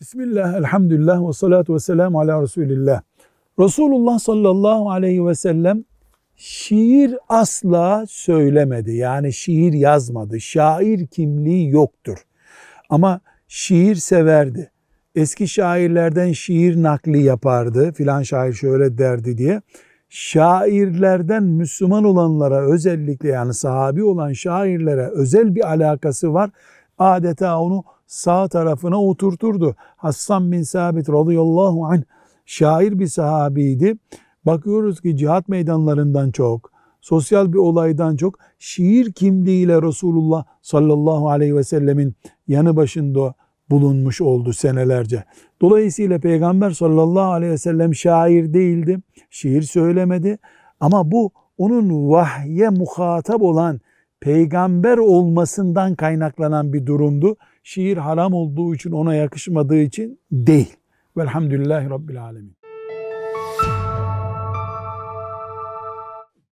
Bismillah, elhamdülillah ve salatu ve selamu ala Resulillah. Resulullah sallallahu aleyhi ve sellem şiir asla söylemedi. Yani şiir yazmadı. Şair kimliği yoktur. Ama şiir severdi. Eski şairlerden şiir nakli yapardı. Filan şair şöyle derdi diye. Şairlerden Müslüman olanlara özellikle yani sahabi olan şairlere özel bir alakası var. Adeta onu sağ tarafına oturturdu. Hassan bin Sabit radıyallahu anh şair bir sahabiydi. Bakıyoruz ki cihat meydanlarından çok, sosyal bir olaydan çok şiir kimliğiyle Resulullah sallallahu aleyhi ve sellemin yanı başında bulunmuş oldu senelerce. Dolayısıyla Peygamber sallallahu aleyhi ve sellem şair değildi, şiir söylemedi ama bu onun vahye muhatap olan peygamber olmasından kaynaklanan bir durumdu. Şiir haram olduğu için ona yakışmadığı için değil. Velhamdülillahi Rabbil Alemin.